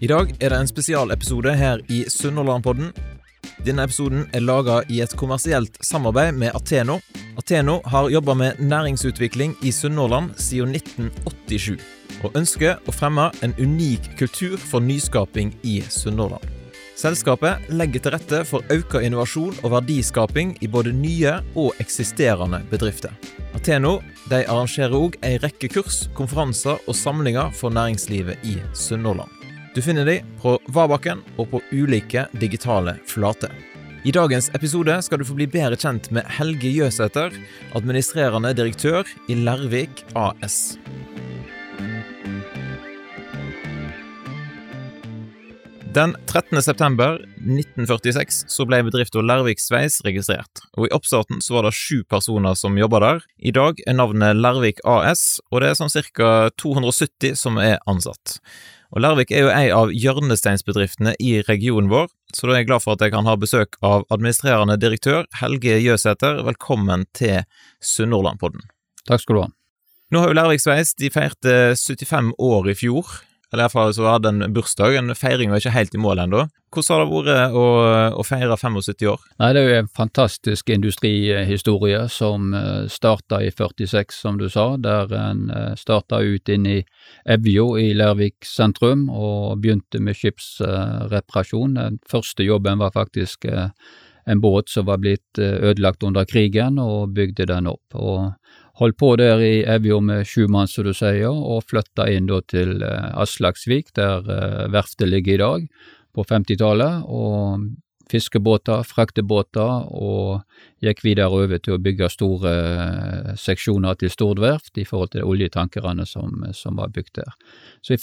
I dag er det en spesialepisode her i Sunnhordlandpodden. Denne episoden er laga i et kommersielt samarbeid med Ateno. Ateno har jobba med næringsutvikling i Sunnhordland siden 1987, og ønsker å fremme en unik kultur for nyskaping i Sunnhordland. Selskapet legger til rette for økt innovasjon og verdiskaping i både nye og eksisterende bedrifter. Ateno arrangerer òg ei rekke kurs, konferanser og samlinger for næringslivet i Sunnhordland. Du finner de på Vabakken og på ulike digitale flater. I dagens episode skal du få bli bedre kjent med Helge Jøsæter, administrerende direktør i Lærvik AS. Den 13. september 1946 så ble bedriften Lærvik Sveis registrert, og i oppstarten så var det sju personer som jobba der. I dag er navnet Lærvik AS, og det er sånn ca. 270 som er ansatt. Og Lærvik er jo ei av hjørnesteinsbedriftene i regionen vår, så da er jeg glad for at jeg kan ha besøk av administrerende direktør Helge Jøsæter. Velkommen til Sunnhordlandpodden. Takk skal du ha. Nå har jo Lærvik Sveis de feirte 75 år i fjor. Eller iallfall så hadde en bursdag. En feiring var ikke helt i mål ennå. Hvordan har det vært å, å, feire 75 år? Nei, Det er jo en fantastisk industrihistorie som starta i 46, som du sa. Der en starta ut inn i Evjo i Lærvik sentrum og begynte med skipsreparasjon. Den første jobben var faktisk en båt som var blitt ødelagt under krigen, og bygde den opp. og Holdt på der i Evjo med sju mann, som du sier, og flytta inn da til Aslaksvik, der verftet ligger i dag, på 50-tallet, og fiskebåter, fraktebåter, og gikk videre over til å bygge store seksjoner til Stord verft i forhold til oljetankerne som, som var bygd der. Så i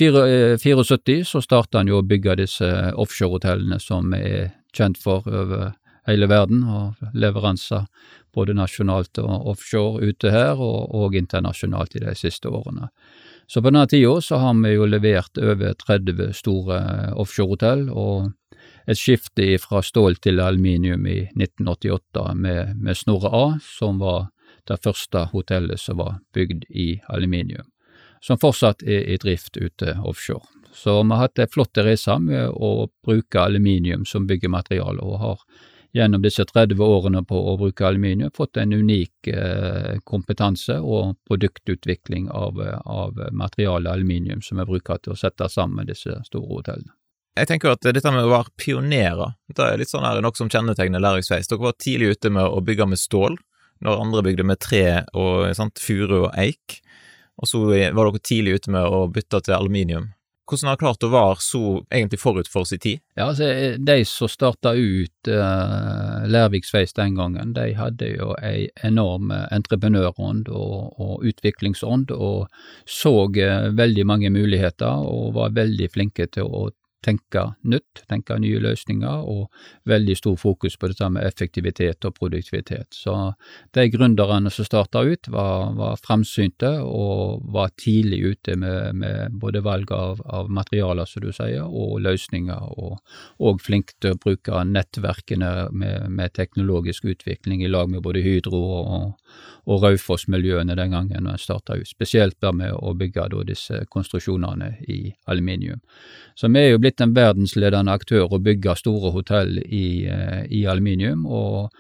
74 så starta han jo å bygge disse offshorehotellene som er kjent for over hele verden, og leveranser både nasjonalt og offshore ute her, og, og internasjonalt i de siste årene. Så på denne tida så har vi jo levert over 30 store offshorehotell, og et skifte fra stål til aluminium i 1988 med, med Snorre A, som var det første hotellet som var bygd i aluminium, som fortsatt er i drift ute offshore. Så vi har hatt en flott reise med å bruke aluminium som byggemateriale, og har gjennom disse 30 årene på å bruke aluminium fått en unik eh, kompetanse og produktutvikling av, av materialet aluminium som vi bruker til å sette sammen disse store hotellene. Jeg tenker at dette med å være pionerer, det er litt sånn her noe som kjennetegner Læringsveis. Dere var tidlig ute med å bygge med stål, når andre bygde med tre og sant, furu og eik. Og så var dere tidlig ute med å bytte til aluminium. Hvordan har klart å være så egentlig forut for sin tid? Ja, altså, De som starta ut uh, Lærviksveis den gangen, de hadde jo ei enorm entreprenørånd og, og utviklingsånd, og så uh, veldig mange muligheter, og var veldig flinke til å tenke nytt, tenke nye løsninger, og veldig stor fokus på dette med effektivitet og produktivitet. Så de gründerne som starta ut, var, var framsynte og var tidlig ute med, med både valg av, av, materialer, som du sier, og løsninger, og, og flinke til å bruke nettverkene med, med, teknologisk utvikling i lag med både Hydro og, og Raufoss-miljøene den gangen når en starta ut, spesielt med å bygge da, disse konstruksjonene i aluminium. Så vi er jo blitt en verdensledende aktør og bygge store hotell i, i, aluminium, og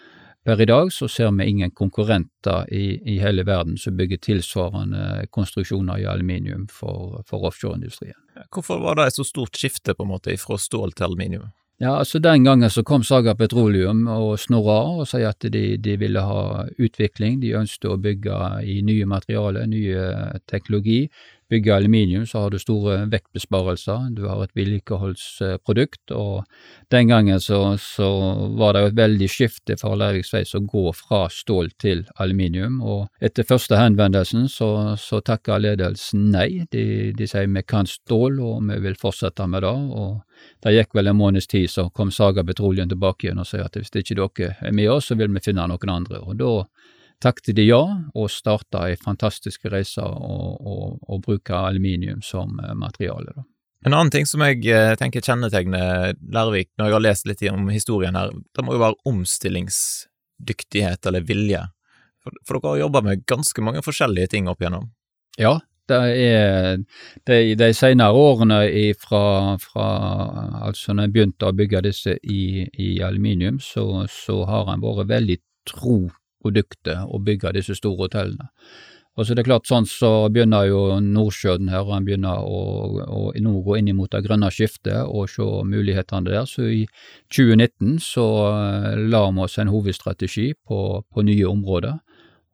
per i dag så ser vi ingen konkurrenter i, i hele verden som bygger tilsvarende konstruksjoner i aluminium for, for offshoreindustrien. Hvorfor var det et så stort skifte på en måte fra stål til aluminium? Ja, altså Den gangen så kom Saga Petroleum og Snorra og sa at de, de, ville ha utvikling. De ønsket å bygge i nye materialer, nye teknologi bygge aluminium, så har du store vektbesparelser, du har et vedlikeholdsprodukt, og den gangen så, så var det jo et veldig skifte for Lervik å gå fra stål til aluminium, og etter første henvendelsen så, så takka ledelsen nei, de, de sier vi kan stål og vi vil fortsette med det, og det gikk vel en måneds tid, så kom Saga Petroleum tilbake igjen og sa at hvis ikke dere er med oss, så vil vi finne noen andre, og da takket de ja, og starta ei fantastisk reise å bruke aluminium som eh, materiale. da. En annen ting som jeg eh, tenker kjennetegner Lærvik, når jeg har lest litt om historien her, det må jo være omstillingsdyktighet eller vilje. For, for dere har jobba med ganske mange forskjellige ting opp igjennom? Ja, det er de, de senere årene fra, fra altså når en begynte å bygge disse i, i aluminium, så, så har en vært veldig tro produktet å bygge disse store hotellene. Og så det er klart, sånn så begynner jo Nordsjøen her, og en begynner å, å nå gå inn mot det grønne skiftet og se mulighetene der. Så i 2019 så la vi oss en hovedstrategi på, på nye områder.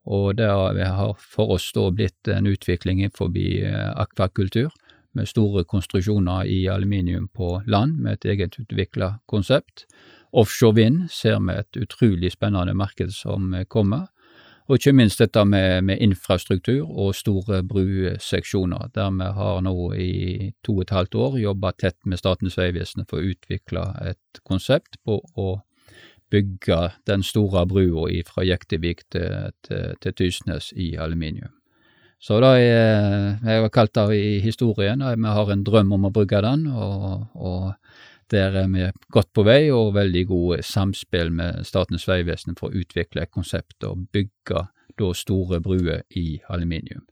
Og det har for oss da blitt en utvikling innenfor akvakultur, med store konstruksjoner i aluminium på land, med et eget utvikla konsept. Offshore vind ser vi et utrolig spennende marked som kommer. Og ikke minst dette med, med infrastruktur og store bruseksjoner, der vi har nå i to og et halvt år jobba tett med Statens vegvesen for å utvikle et konsept på å bygge den store brua fra Jektevik til, til, til Tysnes i aluminium. Så det er, jeg har kalt det i historien, vi har en drøm om å bruke den, og, og der er vi godt på vei og veldig gode samspill med Statens vegvesen for å utvikle et konsept og bygge da store bruer i aluminium.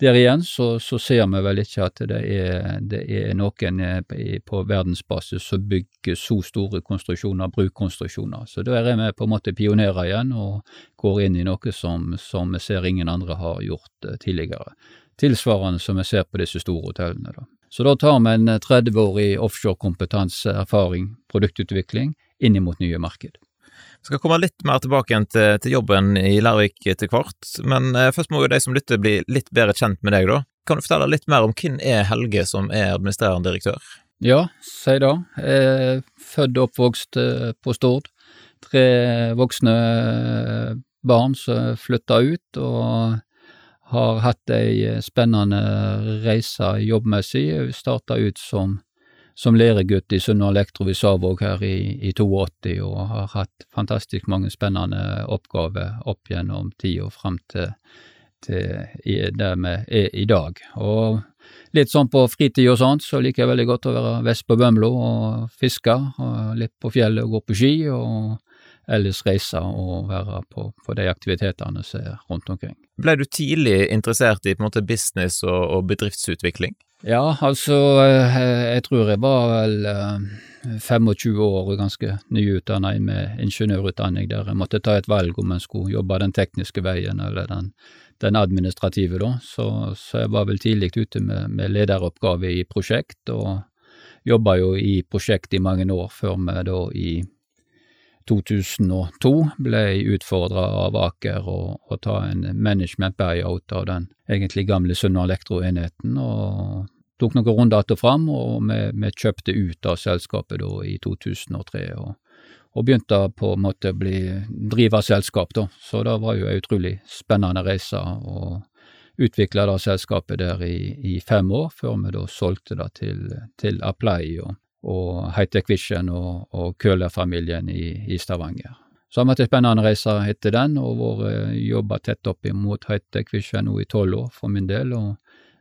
Der igjen så, så, ser vi vel ikke at det er, det er noen eh, på verdensbasis som bygger så store konstruksjoner, brukonstruksjoner. Så der er vi på en måte pionerer igjen, og går inn i noe som, som vi ser ingen andre har gjort eh, tidligere. Tilsvarende som vi ser på disse store hotellene. da. Så da tar vi en 30-årig eh, offshorekompetanse, produktutvikling, inn mot nye marked. Vi skal komme litt mer tilbake igjen til, til jobben i Lærvik etter hvert, men eh, først må jo de som lytter bli litt bedre kjent med deg, da. Kan du fortelle litt mer om hvem er Helge som er administrerende direktør? Ja, si det. Jeg er født og oppvokst eh, på Stord. Tre voksne eh, barn som flytta ut, og har hatt ei spennende reise jobbmessig. Starta ut som som læregutt i Sunne Elektro i Savåg her i, i 82, og har hatt fantastisk mange spennende oppgaver opp gjennom tida fram til, til der vi er i dag. Og litt sånn på fritid og sånt, så liker jeg veldig godt å være vest på Bømlo og fiske, og litt på fjellet og gå på ski, og ellers reise og være på, på de aktivitetene som er rundt omkring. Ble du tidlig interessert i på en måte business og, og bedriftsutvikling? Ja, altså, eh, jeg tror jeg var vel 25 eh, år og ganske nyutdanna med ingeniørutdanning, der jeg måtte ta et valg om en skulle jobbe den tekniske veien eller den, den administrative, da. Så, så, jeg var vel tidlig ute med, med lederoppgave i prosjekt, og jobba jo i prosjekt i mange år, før vi da i 2002 ble utfordra av Aker å ta en management buyout av den egentlig gamle Sunna Elektro-enheten, og tok noen runder att og fram, og vi, kjøpte ut av selskapet da i 2003. og og begynte på en måte å drive selskap, da. Så det var jo en utrolig spennende reise å utvikle det selskapet der i, i, fem år, før vi da solgte det til, til Apply og, og Hightech Vision og, og Køhler-familien i, i, Stavanger. Så har vi hatt en spennende reise etter den, og vært jobba tett opp imot Hightech Vision nå i tolv år for min del, og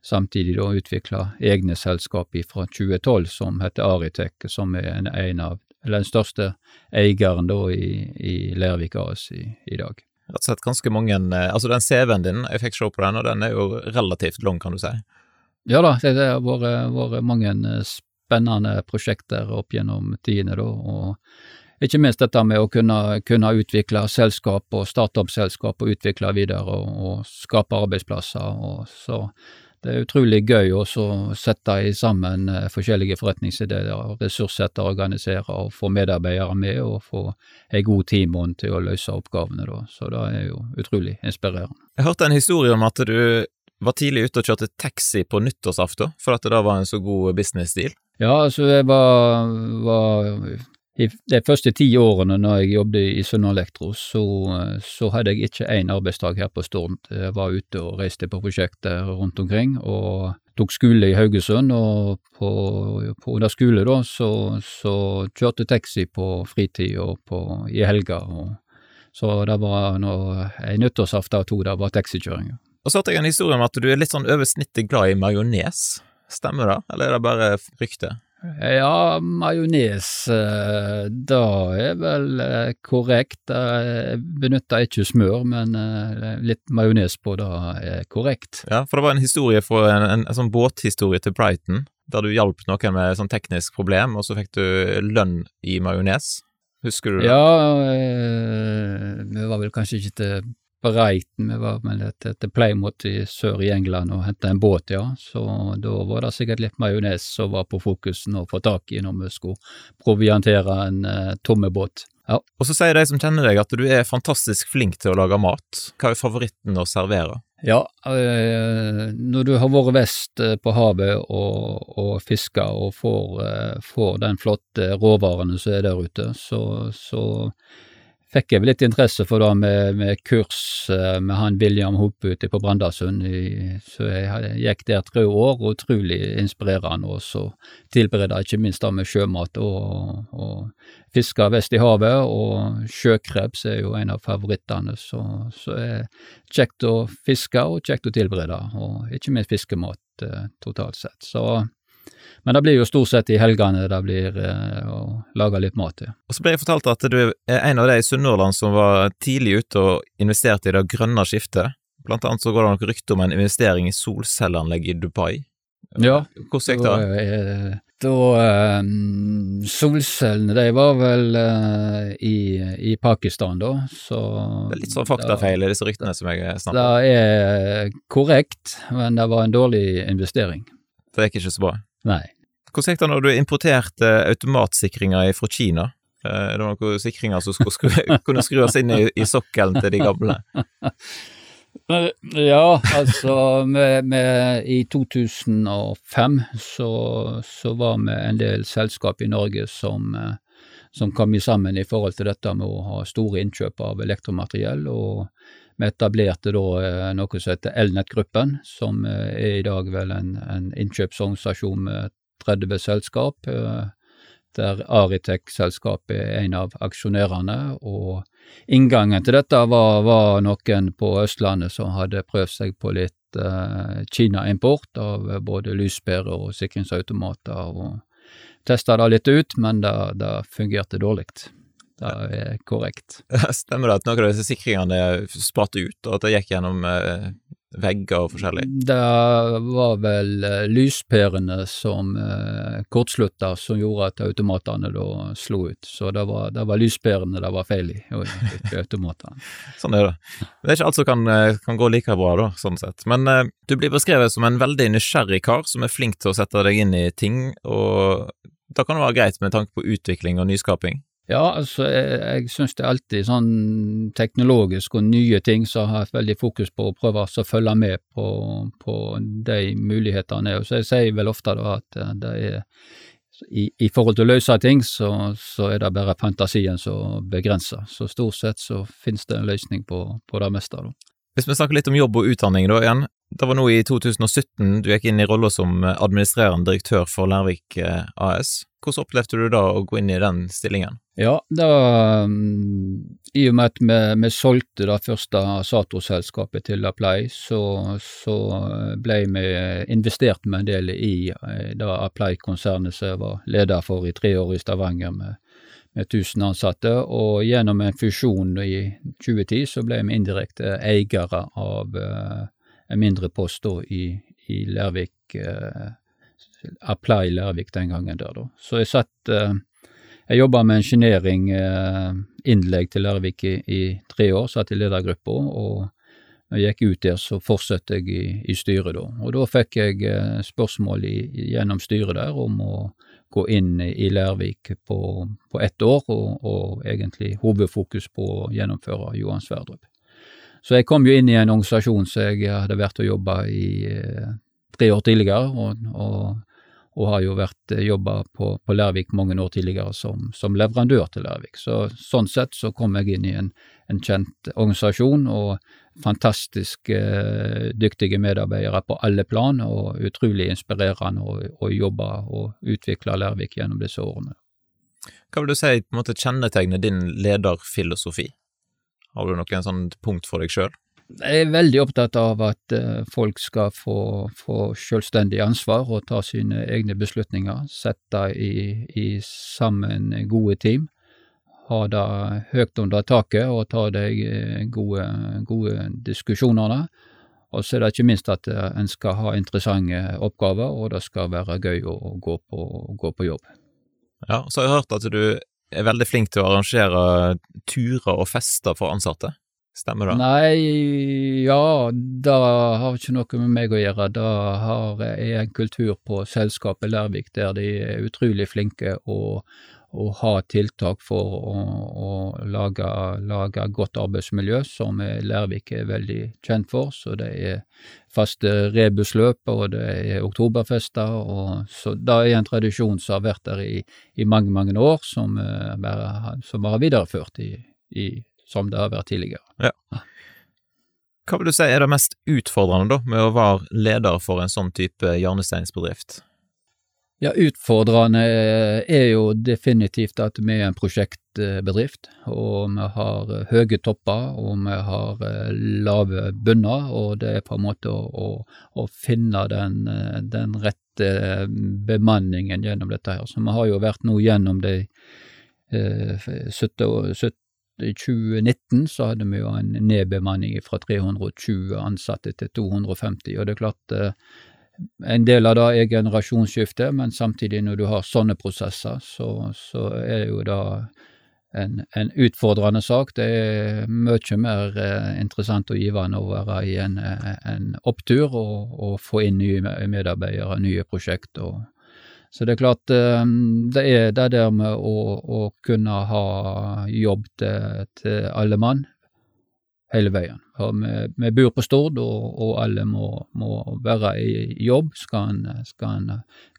samtidig da utvikla egne selskap fra 2012 som heter Aritech, som er en, en av, eller den største eieren da i, i Lervik AS i, i dag. Rett og slett ganske mange eh, Altså den CV-en din, jeg fikk se på den, og den er jo relativt lang, kan du si? Ja da, det har vært mange spennende prosjekter opp gjennom tidene, da. og ikke minst dette med å kunne, kunne utvikle selskap og starte opp selskap og utvikle videre og, og skape arbeidsplasser. og så Det er utrolig gøy å sette sammen eh, forskjellige forretningsideer, ressurssette, organisere og få medarbeidere med og få ei god teamånd til å løse oppgavene. Da. Så det er jo utrolig inspirerende. Jeg hørte en historie om at du var tidlig ute og kjørte taxi på nyttårsaften, for at det da var en så god business-deal? Ja, altså jeg var, var i de første ti årene når jeg jobbet i Sunna Elektro, så, så, hadde jeg ikke én arbeidsdag her på Stord. Jeg var ute og reiste på prosjekter rundt omkring, og tok skole i Haugesund. Og på, på under skole da, så, så kjørte taxi på fritid og på, i helger. så det var en nyttårsaften og to, det var taxikjøring. Og så hørte jeg en historie om at du er litt sånn over snittet glad i majones. Stemmer det, eller er det bare rykte? Ja, majones, det da er vel eh, korrekt. Jeg benytter ikke smør, men eh, litt majones på da er korrekt. Ja, for det var en historie fra en, en, en sånn båthistorie til Brighton, der du hjalp noen med et sånn teknisk problem, og så fikk du lønn i majones. Husker du det? Ja, vi var vel kanskje ikke til Breiten, vi var vel til, Plymouth i sør i England og henta en båt, ja. Så da var det sikkert litt majones som var på fokusen å få tak i når vi skulle proviantere en uh, tomme båt. Ja. Og så sier de som kjenner deg at du er fantastisk flink til å lage mat. Hva er favoritten å servere? Ja, øh, når du har vært vest på havet og, og fiska og får, øh, får, den flotte råvarene som er der ute, så, så fikk jeg vel litt interesse for det med, med kurs eh, med han William Hope ute på Brandasund. Så jeg gikk der tre år, og utrolig inspirerende. Og så tilbereda ikke minst da med sjømat og, og fiske vest i havet. Og sjøkreps er jo en av favorittene, så, så er kjekt å fiske og kjekt å tilberede. Og ikke minst fiskemat eh, totalt sett. Så men det blir jo stort sett i helgene det blir eh, å lage litt mat. til. Og så ble jeg fortalt at du er en av de i Sunnhordland som var tidlig ute og investerte i det grønne skiftet. Blant annet så går det noen rykte om en investering i solcelleanlegg i Dubai. Ja. Hvordan gikk det? Eh, da, um, solcellene, de var vel uh, i, i, Pakistan, da, så Det er litt sånn faktafeil i disse ryktene som jeg snakker om. Det er korrekt, men det var en dårlig investering. Det gikk ikke så bra? Nei. Hvordan gikk det når du importerte automatsikringer fra Kina? Eh, er det noen sikringer som skulle skru, kunne skrues inn i, i, sokkelen til de gamle? Ja, altså med, med, I 2005 så, så, var vi en del selskap i Norge som, eh, som kom sammen i forhold til dette med å ha store innkjøp av elektromateriell. og vi etablerte da eh, noe som heter Elnett-gruppen, som er i dag vel en, en innkjøpsorganisasjon med 30 selskap, eh, der Aritec-selskapet er en av aksjonærene. og Inngangen til dette var, var, noen på Østlandet som hadde prøvd seg på litt uh, Kina-import av både lyspærer og sikringsautomater, og testa det litt ut, men det, det fungerte dårlig. Det er korrekt. Stemmer det at noen av disse sikringene spratt ut, og at det gikk gjennom eh, vegger og forskjellig? Det var vel eh, lyspærene som eh, kortslutta som gjorde at automatene da slo ut. Så det var, det var lyspærene det var feil i, og ikke automatene. sånn er det. Det er ikke alt som kan, kan, gå like bra, da, sånn sett. Men eh, du blir beskrevet som en veldig nysgjerrig kar som er flink til å sette deg inn i ting, og da kan det være greit med tanke på utvikling og nyskaping? Ja, altså jeg, jeg syns det er alltid sånn teknologisk og nye ting så har veldig fokus på å prøve å følge med på, på de mulighetene. Så jeg sier vel ofte da at eh, det er i, i forhold til å løse ting, så, så, er det bare fantasien som begrenser. Så stort sett så finnes det en løsning på, på det meste. da. Hvis vi snakker litt om jobb og utdanning da igjen. Det var nå i 2017 du gikk inn i rolla som administrerende direktør for Lærvik eh, AS. Hvordan opplevde du da å gå inn i den stillingen? Ja, da, mm, i og med at vi, vi solgte det første Sato-selskapet til Apply, så, så, ble vi investert med en del i eh, det Apply-konsernet som jeg var leder for i tre år i Stavanger med, med 1000 ansatte. Og gjennom en fusjon i 2010 så ble vi indirekte eiere av en mindre post da, i, i Lærvik. eh, Apply Lærvik den gangen der, da. Så jeg satt eh, Jeg jobba med engineering, eh, innlegg til Lærvik i, i, tre år, satt i ledergruppa, og når jeg gikk ut der, så fortsatte jeg i, i styret da. Og da fikk jeg eh, spørsmål i, gjennom styret der om å gå inn i Lærvik på, på ett år, og, og, egentlig hovedfokus på å gjennomføre Johan Sverdrup. Så jeg kom jo inn i en organisasjon som jeg hadde vært og jobba i eh, tre år tidligere, og, og og har jo vært eh, jobba på, på, Lærvik mange år tidligere som, som, leverandør til Lærvik. Så sånn sett så kom jeg inn i en, en kjent organisasjon og fantastisk eh, dyktige medarbeidere på alle plan, og utrolig inspirerende å, å jobbe og utvikle Lærvik gjennom disse årene. Hva vil du si på en måte kjennetegner din lederfilosofi? Har du noen sånn punkt for deg sjøl? Jeg er veldig opptatt av at uh, folk skal få, få selvstendig ansvar og ta sine egne beslutninger. Sette i, i sammen gode team. Ha det høyt under taket og ta de gode, gode diskusjonene. Og så er det ikke minst at en skal ha interessante oppgaver, og det skal være gøy å gå, på, gå på jobb. Ja, så har jeg hørt at du er veldig flink til å arrangere turer og fester for ansatte. Stemmer det? Nei, ja, det har ikke noe med meg å gjøre. Det har er en kultur på selskapet Lærvik der de er utrolig flinke å, å ha tiltak for å, å lage, lage, godt arbeidsmiljø, som Lærvik er veldig kjent for. Så det er faste rebusløp, og det er oktoberfester. Og, så det er en tradisjon som har vært der i, i mange, mange år, som, eh, bare, har videreført i, i som det har vært tidligere. Ja. Hva vil du si er det mest utfordrende da, med å være leder for en sånn type hjørnesteinsbedrift? Ja, utfordrende er jo definitivt at vi er en prosjektbedrift, og vi har høye topper, og vi har eh, lave bunner, og det er på en måte å, å, å finne den, den, rette bemanningen gjennom dette her. Så vi har jo vært nå gjennom de eh, 70, 70 i 2019 så hadde vi jo en nedbemanning fra 320 ansatte til 250, og det er klart eh, en del av det er generasjonsskifte, men samtidig når du har sånne prosesser, så, så er jo det en, en, utfordrende sak. Det er mye mer eh, interessant og givende å være i en, en opptur og, og, få inn nye medarbeidere, nye prosjekter. så det er klart, eh, det er det der med å, å kunne ha jobb til, til alle mann hele veien. Vi, vi, bor på Stord, og, og alle må, må, være i jobb, skal en, skal en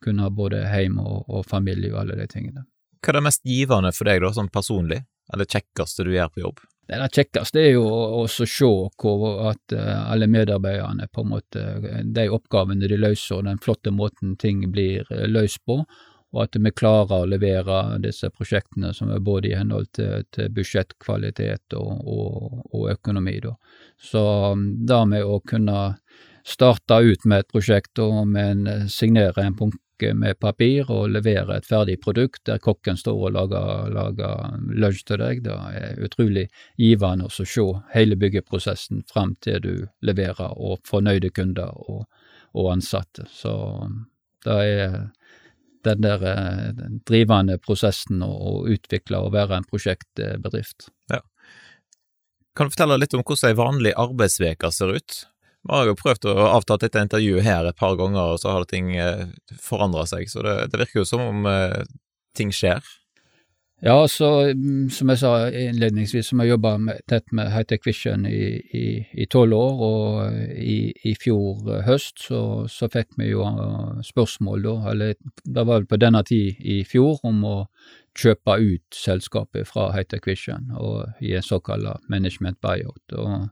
kunne ha både hjem og, og, familie og alle de tingene. Hva er det mest givende for deg da, sånn personlig, eller kjekkeste du gjør på jobb? Det det kjekkeste er jo å se at uh, alle medarbeiderne på en måte, de oppgavene de løser, og den flotte måten ting blir uh, løst på, og at vi klarer å levere disse prosjektene som er både i henhold til, til budsjettkvalitet og, og, og, økonomi. Da. Så um, det med å kunne starte ut med et prosjekt og med en, signere en bunke med papir og levere et ferdig produkt der kokken står og lager, lager lunsj til deg. Det er utrolig givende å se hele byggeprosessen frem til du leverer, og fornøyde kunder og, og ansatte. Så det er den der den drivende prosessen å utvikle og være en prosjektbedrift. Ja. Kan du fortelle litt om hvordan ei vanlig arbeidsveke ser ut? Vi har jo prøvd å avta dette intervjuet her et par ganger, og så har ting eh, forandra seg. Så det, det, virker jo som om eh, ting skjer. Ja, så mm, som jeg sa innledningsvis, så har jeg jobba tett med Hightech Vision i tolv år, og i, i fjor eh, høst så, så, fikk vi jo spørsmål, da, eller det var vel på denne tid i fjor, om å kjøpe ut selskapet fra Hightech Vision og i en såkalt management buyout. og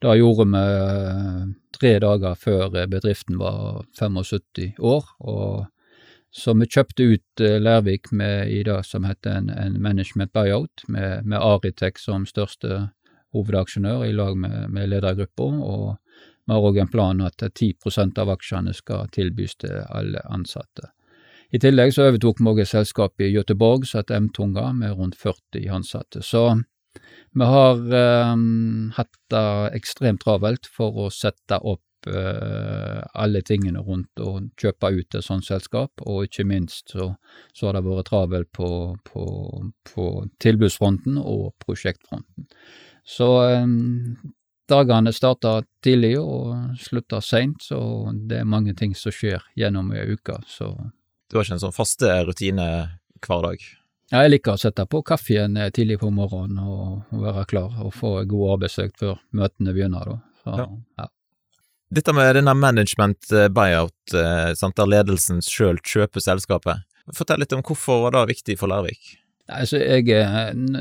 det gjorde vi eh, tre dager før eh, bedriften var 75 år. og Så vi kjøpte ut eh, Lærvik med, i det som heter en, en management buyout, med, med Aritek som største hovedaksjonør i lag med, med ledergruppa. Og vi har òg en plan at 10% av aksjene skal tilbys til alle ansatte. I tillegg så overtok vi òg et selskap i Göteborg som heter M-Tunga, med rundt 40 ansatte. Så vi har um, hatt det ekstremt travelt for å sette opp alle tingene rundt å kjøpe ut et sånt selskap, og ikke minst så, så har det vært travelt på, på, på, tilbudsfronten og prosjektfronten. Så um, dagene starter tidlig og slutter seint, så det er mange ting som skjer gjennom ei uke. Så. Du har ikke en sånn faste rutine hver dag? Ja, jeg liker å sette på kaffen eh, tidlig på morgenen og, være klar og få god arbeidsøkt før møtene begynner. Da. Så, ja. Ja. Dette med denne management eh, buyout, eh, sant, der ledelsen sjøl kjøper selskapet, fortell litt om hvorfor var det viktig for Lærvik? Altså, jeg,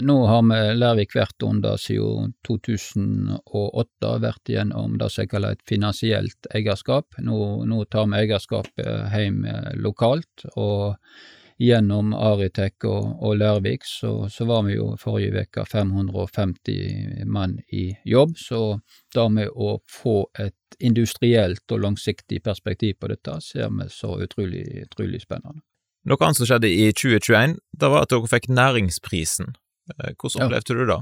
nå har vi Lærvik vært under siden 2008, vært gjennom det som jeg kaller et finansielt eierskap. Nå, nå tar vi eierskapet hjem lokalt. og gjennom Aritek og, og Lærvik så, så, var vi jo forrige uke 550 mann i jobb, så det med å få et industrielt og langsiktig perspektiv på dette ser vi så utrolig, utrolig spennende. Noe annet som skjedde i 2021, det var at dere fikk Næringsprisen. Eh, hvordan opplevde ja. du det?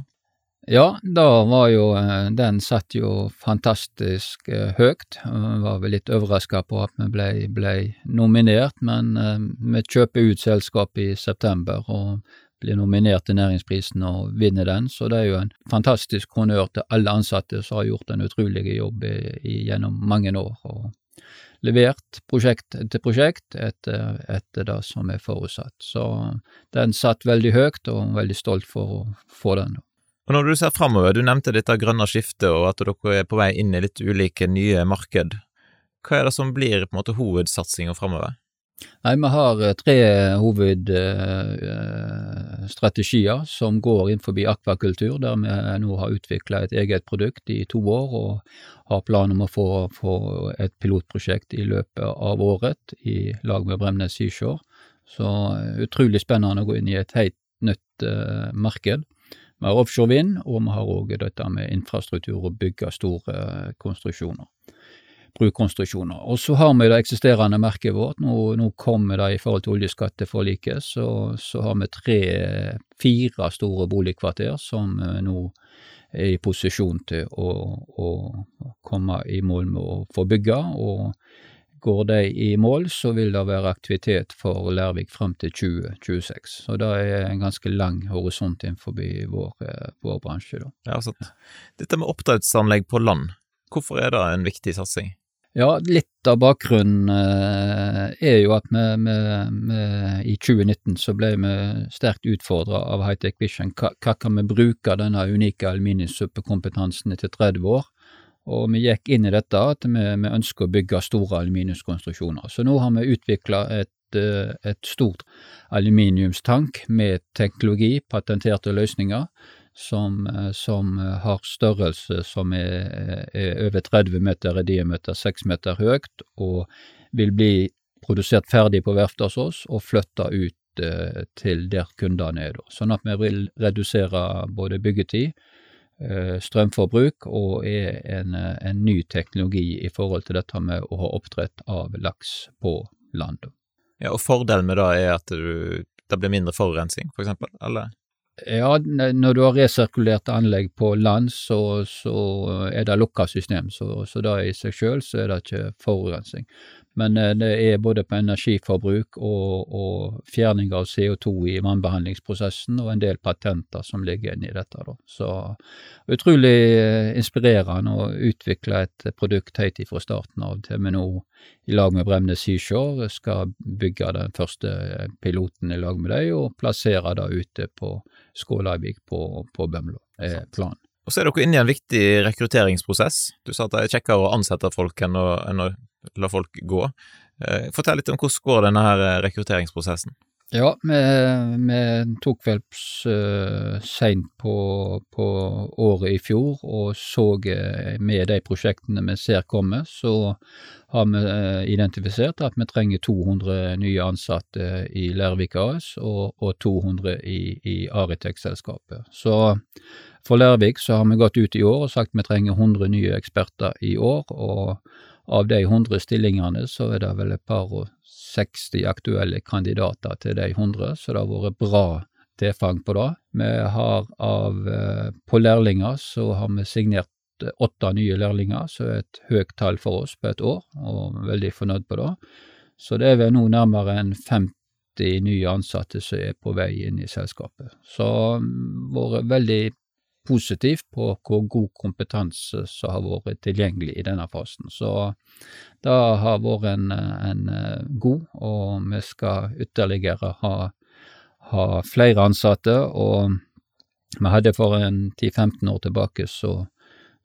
Ja, da var jo eh, Den satt jo fantastisk eh, høyt. Jeg var vel litt overraska på at vi ble, ble nominert, men eh, vi kjøper ut selskapet i september og blir nominert til Næringsprisen og vinner den, så det er jo en fantastisk honnør til alle ansatte som har gjort en utrolig jobb i, i, gjennom mange år. og levert prosjekt etter prosjekt etter, etter det som er forutsatt. Så den satt veldig høyt, og veldig stolt for å få den. Og Når du ser framover, du nevnte dette grønne skiftet og at dere er på vei inn i litt ulike nye marked. Hva er det som blir på en måte hovedsatsinga framover? Nei, Vi har eh, tre hovedstrategier uh, som går inn forbi akvakultur, der vi nå har utvikla et eget produkt i to år og har plan om å få, få, et pilotprosjekt i løpet av året i lag med Bremnes Seashore. Så utrolig spennende å gå inn i et helt nytt uh, marked. Vi har offshore vind, og vi har òg dette med infrastruktur og bygge store konstruksjoner. Brukonstruksjoner. Og så har vi det eksisterende merket vårt. Nå, nå kommer det i forhold til oljeskatteforliket, så, så har vi tre, fire store boligkvarter som eh, nå er i posisjon til å, å komme i mål med å få bygge. og Går de i mål, så vil det være aktivitet for Lærvik frem til 2026. Så det er en ganske lang horisont innenfor vår, eh, vår bransje. Da. Ja, sant. Dette med oppdrettsanlegg på land, hvorfor er det en viktig satsing? Ja, litt av bakgrunnen eh, er jo at vi, vi, vi, i 2019 så ble vi sterkt utfordra av Hightech Vision. Hva, hva, kan vi bruke denne unike aluminiumssuppekompetansen etter 30 år? Og vi gikk inn i dette at vi, vi ønsker å bygge store aluminiumskonstruksjoner. Så nå har vi utvikla et, eh, et, stort aluminiumstank med teknologi, patenterte løsninger, som, eh, som har størrelse som er, er, over 30 meter i diameter, 6 meter høyt, og vil bli produsert ferdig på verftet hos oss og flytta ut eh, til der kundene er. Sånn at vi vil redusere både byggetid strømforbruk, og er en, eh, en, ny teknologi i forhold til dette med å ha oppdrett av laks på land. Ja, og Fordelen med det er at du, det blir mindre forurensning, for eksempel, eller? Ja, når du har resirkulert anlegg på land, så, så er det lukka system, så, så da i seg sjøl så er det ikke forurensning. Men eh, det er både på energiforbruk og, og fjerning av CO2 i vannbehandlingsprosessen, og en del patenter som ligger inne i dette. Da. Så utrolig eh, inspirerende å utvikle et produkt helt fra starten av til vi nå i lag med Bremnes Seashore skal bygge den første eh, piloten i lag med dem, og plassere det ute på Skålavik på, på Bømlo, er planen. Og så er dere inne i en viktig rekrutteringsprosess. Du sa at det er kjekkere å ansette folk enn å, enn å la folk gå. Eh, fortell litt om hvordan går denne her eh, rekrutteringsprosessen? Ja, vi, vi tok vel uh, seint på, på, året i fjor og så med de prosjektene vi ser komme, så har vi identifisert at vi trenger 200 nye ansatte i Lærvik AS og, og 200 i, i Aritec-selskapet. Så for Lærvik så har vi gått ut i år og sagt vi trenger 100 nye eksperter i år, og av de 100 stillingene så er det vel et par og 60 aktuelle kandidater til de 100, så det har vært bra tilfang på det. Vi har av eh, På lærlinger så har vi signert åtte nye lærlinger, så er et høyt tall for oss på et år, og veldig fornøyd på det. Så det er vel nå nærmere enn 50 nye ansatte som er på vei inn i selskapet. Så mm, vært veldig positivt på hvor god kompetanse som har vært tilgjengelig i denne fasen. Så det har vært en, en eh, god, og vi skal ytterligere ha, ha flere ansatte. Og vi hadde for en 10-15 år tilbake så,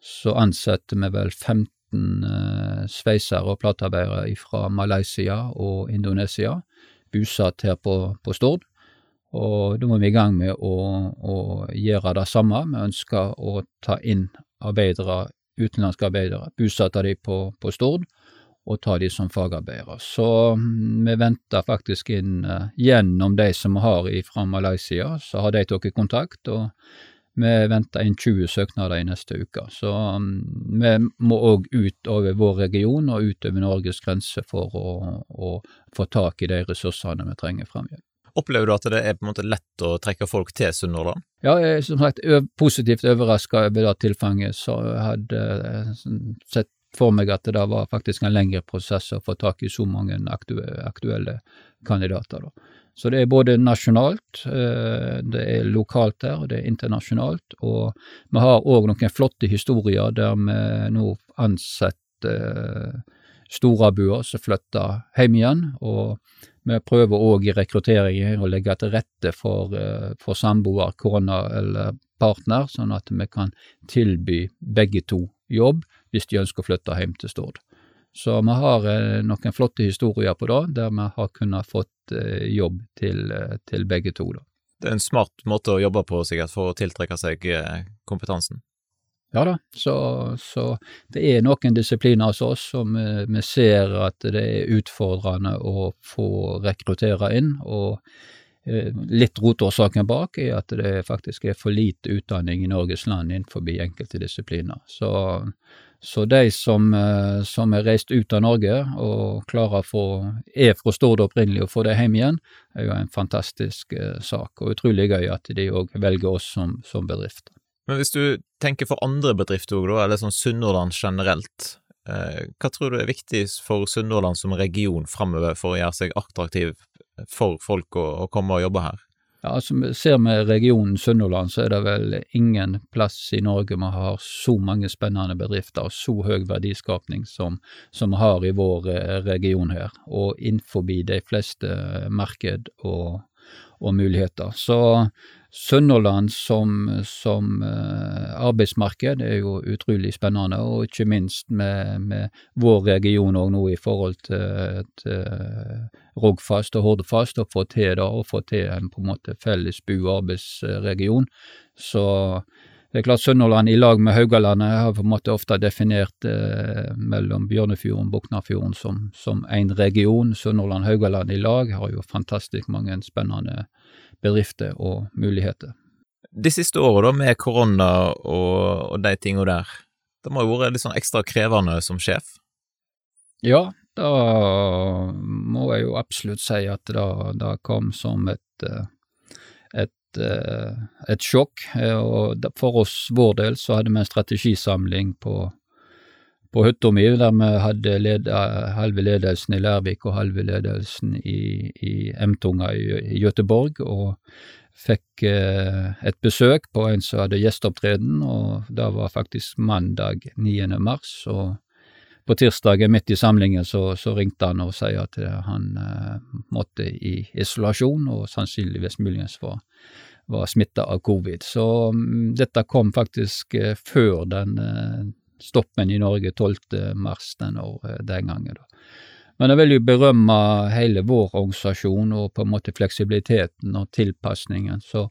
så ansatte vi vel 15 eh, sveisere og platearbeidere fra Malaysia og Indonesia, bosatt her på, på Stord. Og da må vi i gang med å, å gjøre det samme. Vi ønsker å ta inn arbeidere, utenlandske arbeidere, bosette de på, på Stord, og ta de som fagarbeidere. Så mm, vi venter faktisk inn uh, gjennom de som vi har fra Malaysia, så har de tatt kontakt. og vi venter inn 20 søknader i neste uke. Så um, vi må òg ut over vår region og utover Norges grense for å, å, få tak i de ressursene vi trenger fremover. Opplever du at det er på en måte lett å trekke folk til Sunnhordland? Ja, jeg er som sagt positivt overraska over det tilfanget. Så jeg hadde eh, sett for meg at det var faktisk en lengre prosess å få tak i så mange aktuelle kandidater. da. Så det er både nasjonalt, det er lokalt der, og det er internasjonalt. Og vi har òg noen flotte historier der vi nå ansetter storabuer som flytter hjem igjen. Og vi prøver òg i rekrutteringen å legge til rette for, eh, for samboer, kone eller partner, sånn at vi kan tilby begge to jobb hvis de ønsker å flytte hjem til Stord. Så vi har eh, noen flotte historier på det, der vi har kunnet fått eh, jobb til, til, begge to. Da. Det er en smart måte å jobbe på sikkert for å tiltrekke seg kompetansen? Ja da, så, så det er noen disipliner hos oss som vi ser at det er utfordrende å få rekruttere inn. og Litt rotårsaken bak er at det faktisk er for lite utdanning i Norges land innenfor enkelte disipliner. Så så de som, eh, som, er reist ut av Norge og klarer å få, er fra Stord opprinnelig og få det hjem igjen, er jo en fantastisk eh, sak, og utrolig gøy at de òg velger oss som, som bedrift. Men hvis du tenker for andre bedrifter òg, eller sånn Sunnhordland generelt, eh, hva tror du er viktig for Sunnhordland som region framover for å gjøre seg attraktiv for folk å, å komme og jobbe her? Ja, altså Ser vi regionen Sunnhordland, så er det vel ingen plass i Norge vi har så mange spennende bedrifter og så høy verdiskapning som, som vi har i vår eh, region her, og innenfor de fleste marked og, og muligheter. Så Sunnhordland som, som uh, arbeidsmarked er jo utrolig spennende, og ikke minst med, med vår region òg nå i forhold til, til Rogfast og Hordfast, å få til det, og få til en på en måte felles bu- og arbeidsregion. Så det er klart Sunnhordland i lag med Haugalandet har på en måte ofte definert eh, mellom Bjørnefjorden og Buknafjorden som én region. Sunnhordland-Haugaland i lag har jo fantastisk mange spennende bedrifter og muligheter. De siste åra, med korona og, og de tinga der, det må jo vært litt sånn ekstra krevende som sjef? Ja, da må jeg jo absolutt si at det kom som et, eh, et, eh, et sjokk. Og for oss, vår del, så hadde vi en strategisamling på på hytta mi, der vi hadde leda, halve ledelsen i Lærvik og halve ledelsen i, i M-tunga i, i Göteborg, og fikk eh, et besøk på en som hadde gjesteopptreden, og det var faktisk mandag 9. mars. og på tirsdagen midt i samlingen så, så ringte han og sier at han eh, måtte i isolasjon, og sannsynligvis muligens var, var av covid. Så um, dette kom faktisk uh, før den eh, stoppen i Norge 12. mars den, år, eh, den gangen. Da. Men jeg vil jo berømme hele vår organisasjon og på en måte fleksibiliteten og tilpasningen. Så,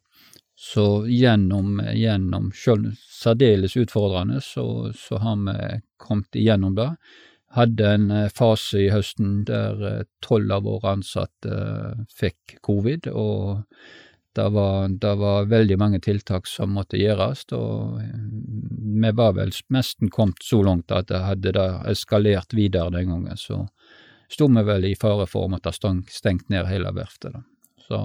så gjennom, gjennom selv særdeles utfordrende, så, så, har vi kommet igjennom det. Hadde en eh, fase i høsten der eh, tolv av våre ansatte fikk covid, og det var, det var, veldig mange tiltak som måtte gjøres, og vi var vel nesten kommet så langt at det hadde det eskalert videre den gangen, så sto vi vel i fare for å måtte stengt ned hele verftet. Da. Så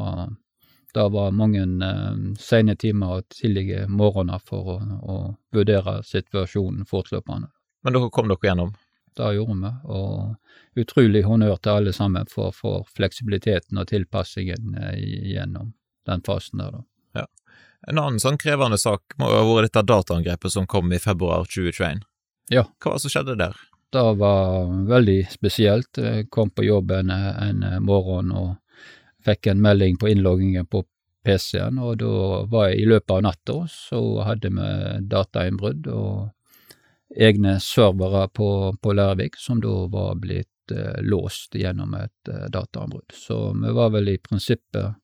det var mange eh, sene timer og tidlige morgener for å, å vurdere situasjonen fortløpende. Men dere kom dere gjennom? Det gjorde vi, og utrolig honnør til alle sammen for, for fleksibiliteten og tilpassingen eh, gjennom den fasen der, da. Ja. En annen sånn krevende sak må ha vært dette dataangrepet som kom i februar 2021. Ja. Hva var det som skjedde der? Det var veldig spesielt. Jeg kom på jobb en, en morgen og fikk en melding på innloggingen på PC-en, og da var jeg i løpet av natta, så hadde vi datainnbrudd og egne servere på, på Lærvik som da var blitt eh, låst gjennom et eh, datainnbrudd. Så vi var vel i prinsippet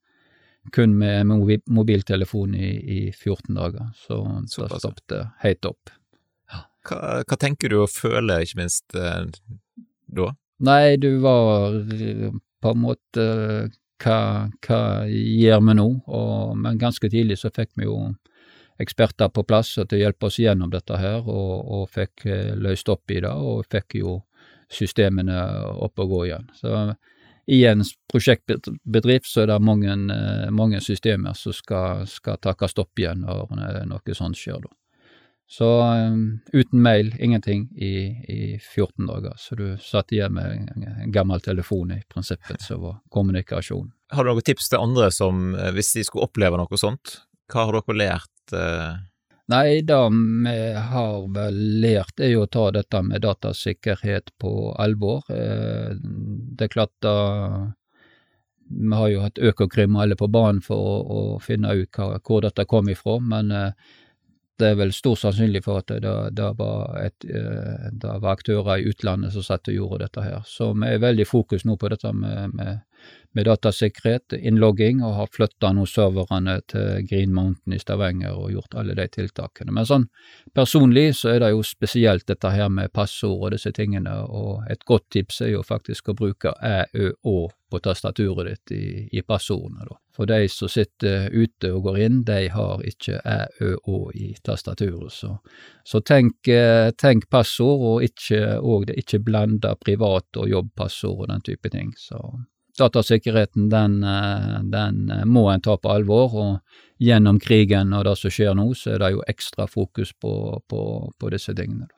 kun med mobiltelefon i, i 14 dager, så det stoppet helt opp. Hva, hva, tenker du og føler, ikke minst, eh, da? Nei, du var på en måte hva, hva gjør vi nå? Og, men ganske tidlig så fikk vi jo eksperter på plass til å hjelpe oss gjennom dette her, og, og fikk løst opp i det, og fikk jo systemene opp og gå igjen. Så i en prosjektbedrift så er det mange, mange systemer som skal, skal takke stopp igjen når noe sånt skjer, da. Så um, uten mail, ingenting i, i 14 dager. Så du satt igjen med en gammel telefon i prinsippet, som var kommunikasjon. Har du noen tips til andre som, eh, hvis de skulle oppleve noe sånt, hva har dere lært? Eh? Nei, det vi har vel lært, er jo å ta dette med datasikkerhet på alvor. Eh, det er klart da Vi har jo hatt Økokrim alle på banen for å, å finne ut hvor dette kom ifra, men eh, det er vel stor sannsynlig for at det, det, var, et, eh, det var aktører i utlandet som satt og gjorde dette her. Så vi er veldig fokus nå på dette med, med med datasikkerhet, innlogging, og har flytta nå serverne til Green Mountain i Stavanger og gjort alle de tiltakene. Men sånn personlig så er det jo spesielt dette her med passord og disse tingene, og et godt tips er jo faktisk å bruke æ, ø, å på tastaturet ditt i, i passordene, da. For de som sitter ute og går inn, de har ikke æ, ø, å i tastaturet, så, så tenk, eh, tenk, passord, og ikke, ikke blande privat og jobbpassord og den type ting. Så datasikkerheten den, eh, den, eh, må en ta på alvor, og gjennom krigen og det som skjer nå, så er det jo ekstra fokus på, på, på disse tingene.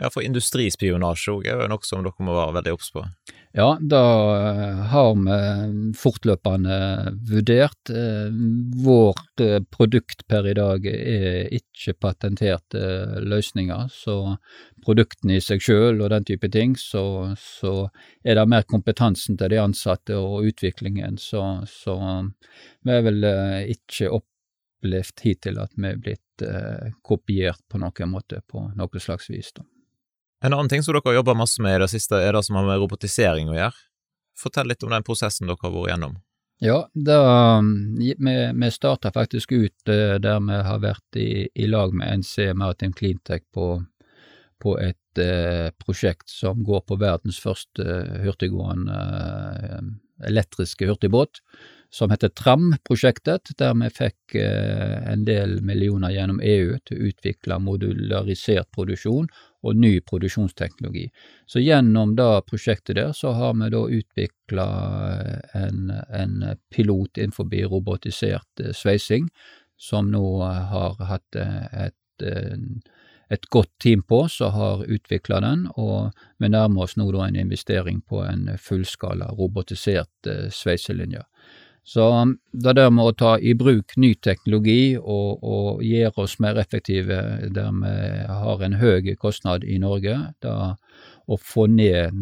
Ja, for industrispionasje òg er jo noe som dere må være veldig obs på? Ja, da eh, har vi fortløpende vurdert. Eh, vårt eh, produkt per i dag er ikke patenterte løsninger, så produktene i seg sjøl og den type ting, så, så, er det mer kompetansen til de ansatte og utviklingen, så, så vi har vel ikke opplevd hittil at vi er blitt kopiert på noen måte, på noe slags vis. da. En annen ting som dere har jobba masse med i det siste, er det som har med robotisering å gjøre. Fortell litt om den prosessen dere har vært gjennom. Ja, da, vi, vi starta faktisk ut uh, der vi har vært i, i lag med NC Maritime Cleantech på, på et eh, prosjekt som går på verdens første hurtiggående eh, elektriske hurtigbåt som heter TRAM-prosjektet, der vi fikk eh, en del millioner gjennom EU til å utvikle modularisert produksjon og ny produksjonsteknologi. Så gjennom da prosjektet der, så har vi da utvikla en, en, pilot innenfor robotisert eh, sveising, som nå har hatt eh, et, et godt team på som har utvikla den, og vi nærmer oss nå da en investering på en fullskala robotisert sveiselinje. Så um, det der med å ta i bruk ny teknologi og, og gjøre oss mer effektive der vi har en høy kostnad i Norge, da å få ned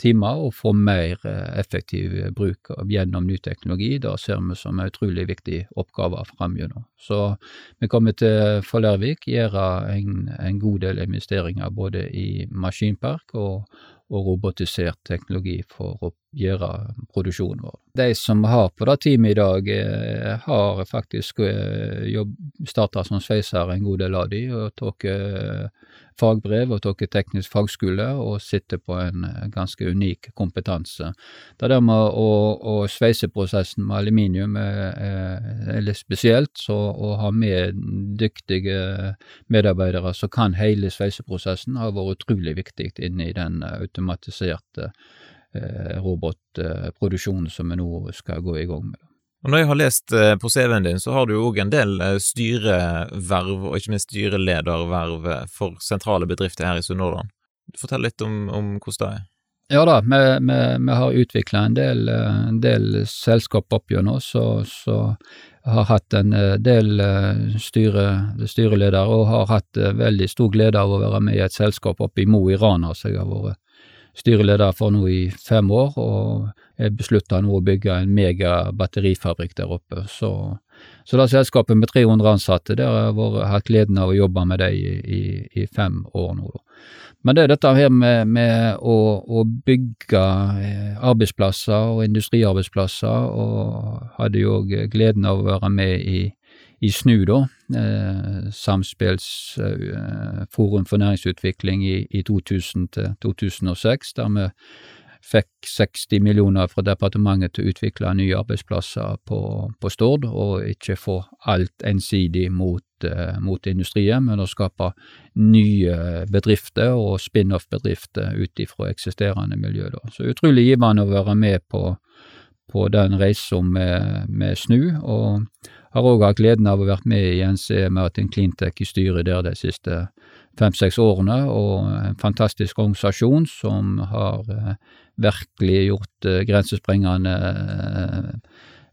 timer og få mer eh, effektiv bruk gjennom ny teknologi, det ser vi som en utrolig viktig oppgave framover. Så vi kommer til for Lervik gjøre en, en god del investeringer både i maskinpark og, og robotisert teknologi for å gjøre produksjonen vår. De som har på det teamet i dag, eh, har faktisk eh, starta som sveisere, en god del av de, og tatt eh, fagbrev og tatt teknisk fagskole, og sitter på en ganske unik kompetanse. Det der med å, å sveiseprosessen med aluminium er, er litt spesielt, så å ha med dyktige medarbeidere som kan hele sveiseprosessen, har vært utrolig viktig inne i den automatiserte robotproduksjonen som vi nå skal gå i gang med. Og Når jeg har lest eh, på CV-en din, så har du jo òg en del eh, styreverv, og ikke minst styrelederverv for sentrale bedrifter her i Sunnhordland. Fortell litt om, om hvordan det er. Ja da, vi, vi, vi har utvikla en del, en del selskap opp gjennom, så, så har hatt en del styre, styreledere og har hatt veldig stor glede av å være med i et selskap oppe i Mo i Rana, som jeg har vært styreleder for nå i fem år, og jeg beslutta nå å bygge en megabatterifabrikk der oppe. Så, så det selskapet med 300 ansatte, der har jeg hatt gleden av å jobbe med dem i, i, i, fem år nå. Men det er dette her med, med å, å, bygge eh, arbeidsplasser og industriarbeidsplasser, og hadde jo gleden av å være med i, i SNU, da, eh, Samspillsforum for næringsutvikling i, i 2000 til 2006, der vi fikk 60 millioner fra departementet til å utvikle nye arbeidsplasser på, på Stord, og ikke få alt ensidig mot, uh, mot industrien, men å skape nye bedrifter og spin-off-bedrifter ut ifra eksisterende miljø. Da. Så utrolig givende å være med på, på den reisen med, med SNU, og har òg hatt gleden av å være med i NCE Martin Cleantech i styret der de siste fem-seks årene, og en fantastisk organisasjon som har eh, virkelig gjort eh, grensesprengende eh,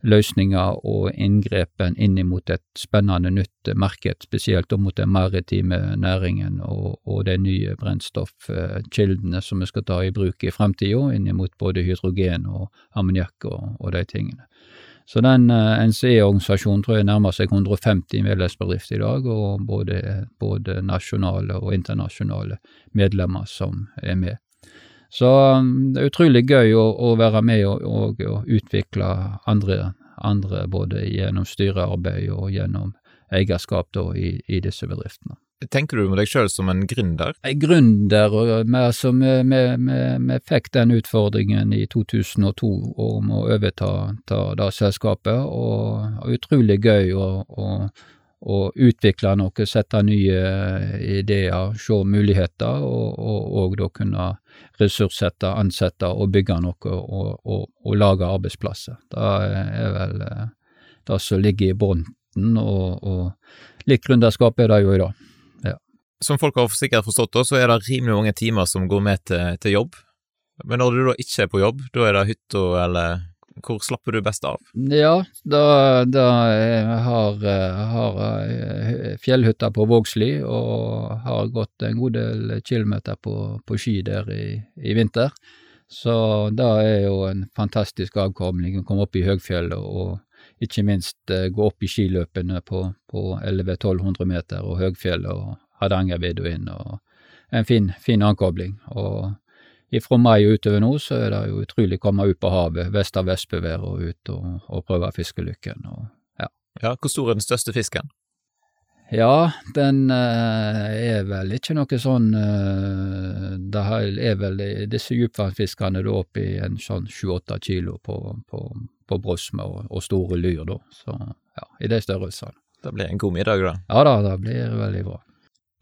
løsninger og inngrepen inn mot et spennende nytt marked, spesielt mot den maritime næringen og, og de nye brennstoffkildene som vi skal ta i bruk i fremtida, inn mot både hydrogen og ammoniakk og, og de tingene. Så den uh, NCE-organisasjonen tror jeg nærmer seg 150 medlemsbedrifter i dag, og både, både nasjonale og internasjonale medlemmer som er med. Så um, det er utrolig gøy å, å være med og, og, og utvikle andre, andre, både gjennom styrearbeid og gjennom eierskap da, i, i disse bedriftene. Tenker du om deg sjøl som en gründer? Gründer, og altså, vi fikk den utfordringen i 2002 om å overta det selskapet, og utrolig gøy å, å, å, utvikle noe, sette nye ideer, se muligheter, og, og, og da kunne ressurssette, ansette og bygge noe og, og lage arbeidsplasser. Det er vel eh, det som ligger i bunnen, og, og litt gründerskap er det jo i dag som folk har sikkert forstått, så er det rimelig mange timer som går med til, til jobb. Men når du da ikke er på jobb, da er det hytta, eller hvor slapper du best av? Ja, da, da har har eh, fjellhytta på Vågsli, og har gått en god del kilometer på, på ski der i, i vinter. Så det er jo en fantastisk avkobling å komme opp i høgfjellet og ikke minst eh, gå opp i skiløpene på, på 1100-1200 meter og høgfjellet og Hardangervidda og en fin, fin ankobling. Og ifra mai og utover nå så er det jo utrolig å komme ut på havet, vest av vestbevær og ut og, og prøve fiskelykken. Og, ja. ja, hvor stor er den største fisken? Ja, den uh, er vel ikke noe sånn uh, Det er vel disse dypvannsfiskene da oppe i en sånn sju-åtte kilo på, på, på brosme og, og, store lyr, da. Så ja, i de størrelsene. Det blir en god middag, da? Ja da, det blir veldig bra.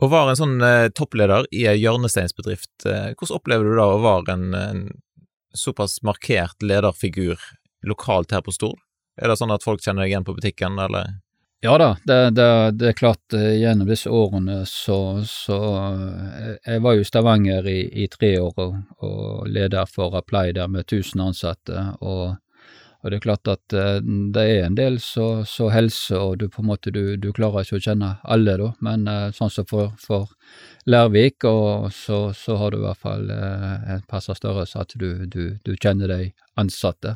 Å være en sånn eh, toppleder i ei hjørnesteinsbedrift, eh, hvordan opplever du da å være en, en, såpass markert lederfigur lokalt her på Stord? Er det sånn at folk kjenner deg igjen på butikken, eller? Ja da, det, det, det er klart eh, gjennom disse årene så, så eh, Jeg var jo i Stavanger i, i tre år og, og leder for Apply der med 1000 ansatte. og og det er klart at uh, det er en del så, helse, og du på en måte du, du, klarer ikke å kjenne alle, da, men uh, sånn som for, for Lærvik, og så, så, har du i hvert fall uh, en passe størrelse at du, du, du, kjenner de ansatte.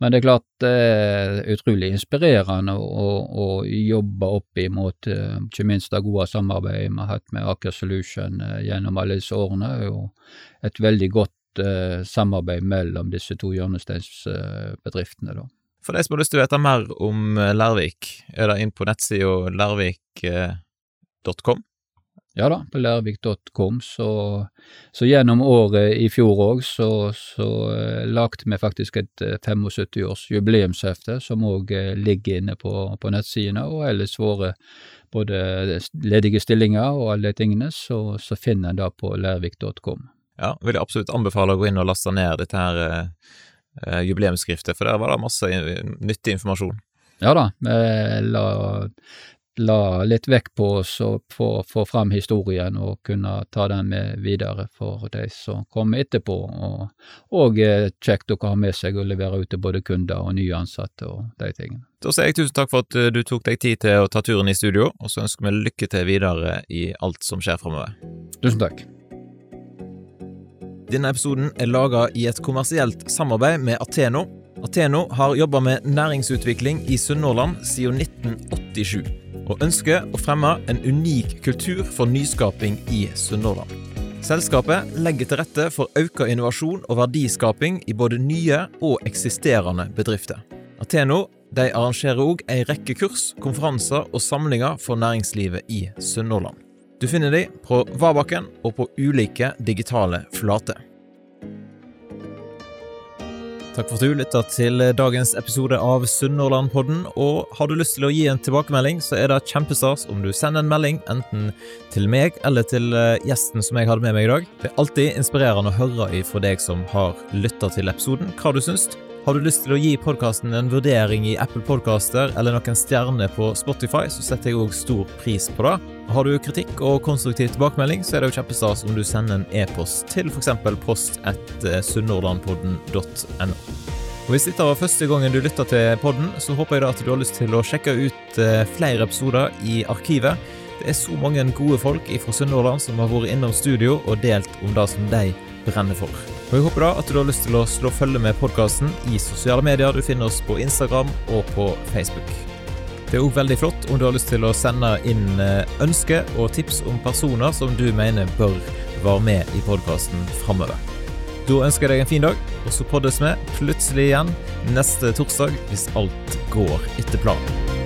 Men det er klart det er utrolig inspirerende å, å jobbe opp imot ikke minst det gode samarbeidet vi har hatt med Aker Solution gjennom alle disse årene. er jo et veldig godt eh, samarbeid mellom disse to hjørnesteinsbedriftene. da. For de som har lyst til å vite mer om eh, Lærvik, er det inn på nettsida lærvik.com? Ja da, på lærvik.com. Så, så, gjennom året i fjor òg så, så uh, lagde vi faktisk et 75-års jubileumshefte som òg uh, ligger inne på, på nettsidene, og ellers våre både ledige stillinger og alle tingene, så, så finner en det på lærvik.com ja, vil jeg absolutt anbefale å gå inn og laste ned dette her eh, jubileumsskriftet, for der var det masse nyttig informasjon. Ja da, vi la, la litt vekk på oss få, få fram historien og kunne ta den med videre for de som kommer etterpå, og, og kjekt å ha med seg og levere ut til både kunder og nye ansatte og de tingene. Da sier jeg tusen takk for at du tok deg tid til å ta turen i studio, og så ønsker vi lykke til videre i alt som skjer framover. Tusen takk. Denne episoden er laga i et kommersielt samarbeid med Ateno. Ateno har jobba med næringsutvikling i Sunnhordland siden 1987, og ønsker å fremme en unik kultur for nyskaping i Sunnhordland. Selskapet legger til rette for økt innovasjon og verdiskaping i både nye og eksisterende bedrifter. Ateno De arrangerer òg ei rekke kurs, konferanser og samlinger for næringslivet i Sunnhordland. Du finner de på Vabakken og på ulike digitale flater. Takk for at du lytta til dagens episode av Sunnhordlandpodden. Og har du lyst til å gi en tilbakemelding, så er det kjempestas om du sender en melding enten til meg eller til eh, gjesten som jeg hadde med meg i dag. Det er alltid inspirerende å høre ifra deg som har lytta til episoden, hva du syns. Har du lyst til å gi podkasten en vurdering i Apple Podcaster eller noen stjerner på Spotify, så setter jeg òg stor pris på det. Har du kritikk og konstruktiv tilbakemelding, så er det jo kjempestas om du sender en e-post til f.eks. post etter sunnhordlandpodden.no. Og Hvis dette var første gangen du lytta til podden, så håper jeg da at du har lyst til å sjekke ut eh, flere episoder i arkivet. Det er så mange gode folk fra Sunnhordland som har vært innom studio og delt om det som de brenner for. Og Jeg håper da at du har lyst til å slå følge med podkasten i sosiale medier. Du finner oss på Instagram og på Facebook. Det er òg veldig flott om du har lyst til å sende inn eh, ønsker og tips om personer som du mener bør være med i podkasten framover. Da ønsker jeg deg en fin dag, og så poddes vi plutselig igjen neste torsdag hvis alt går etter planen.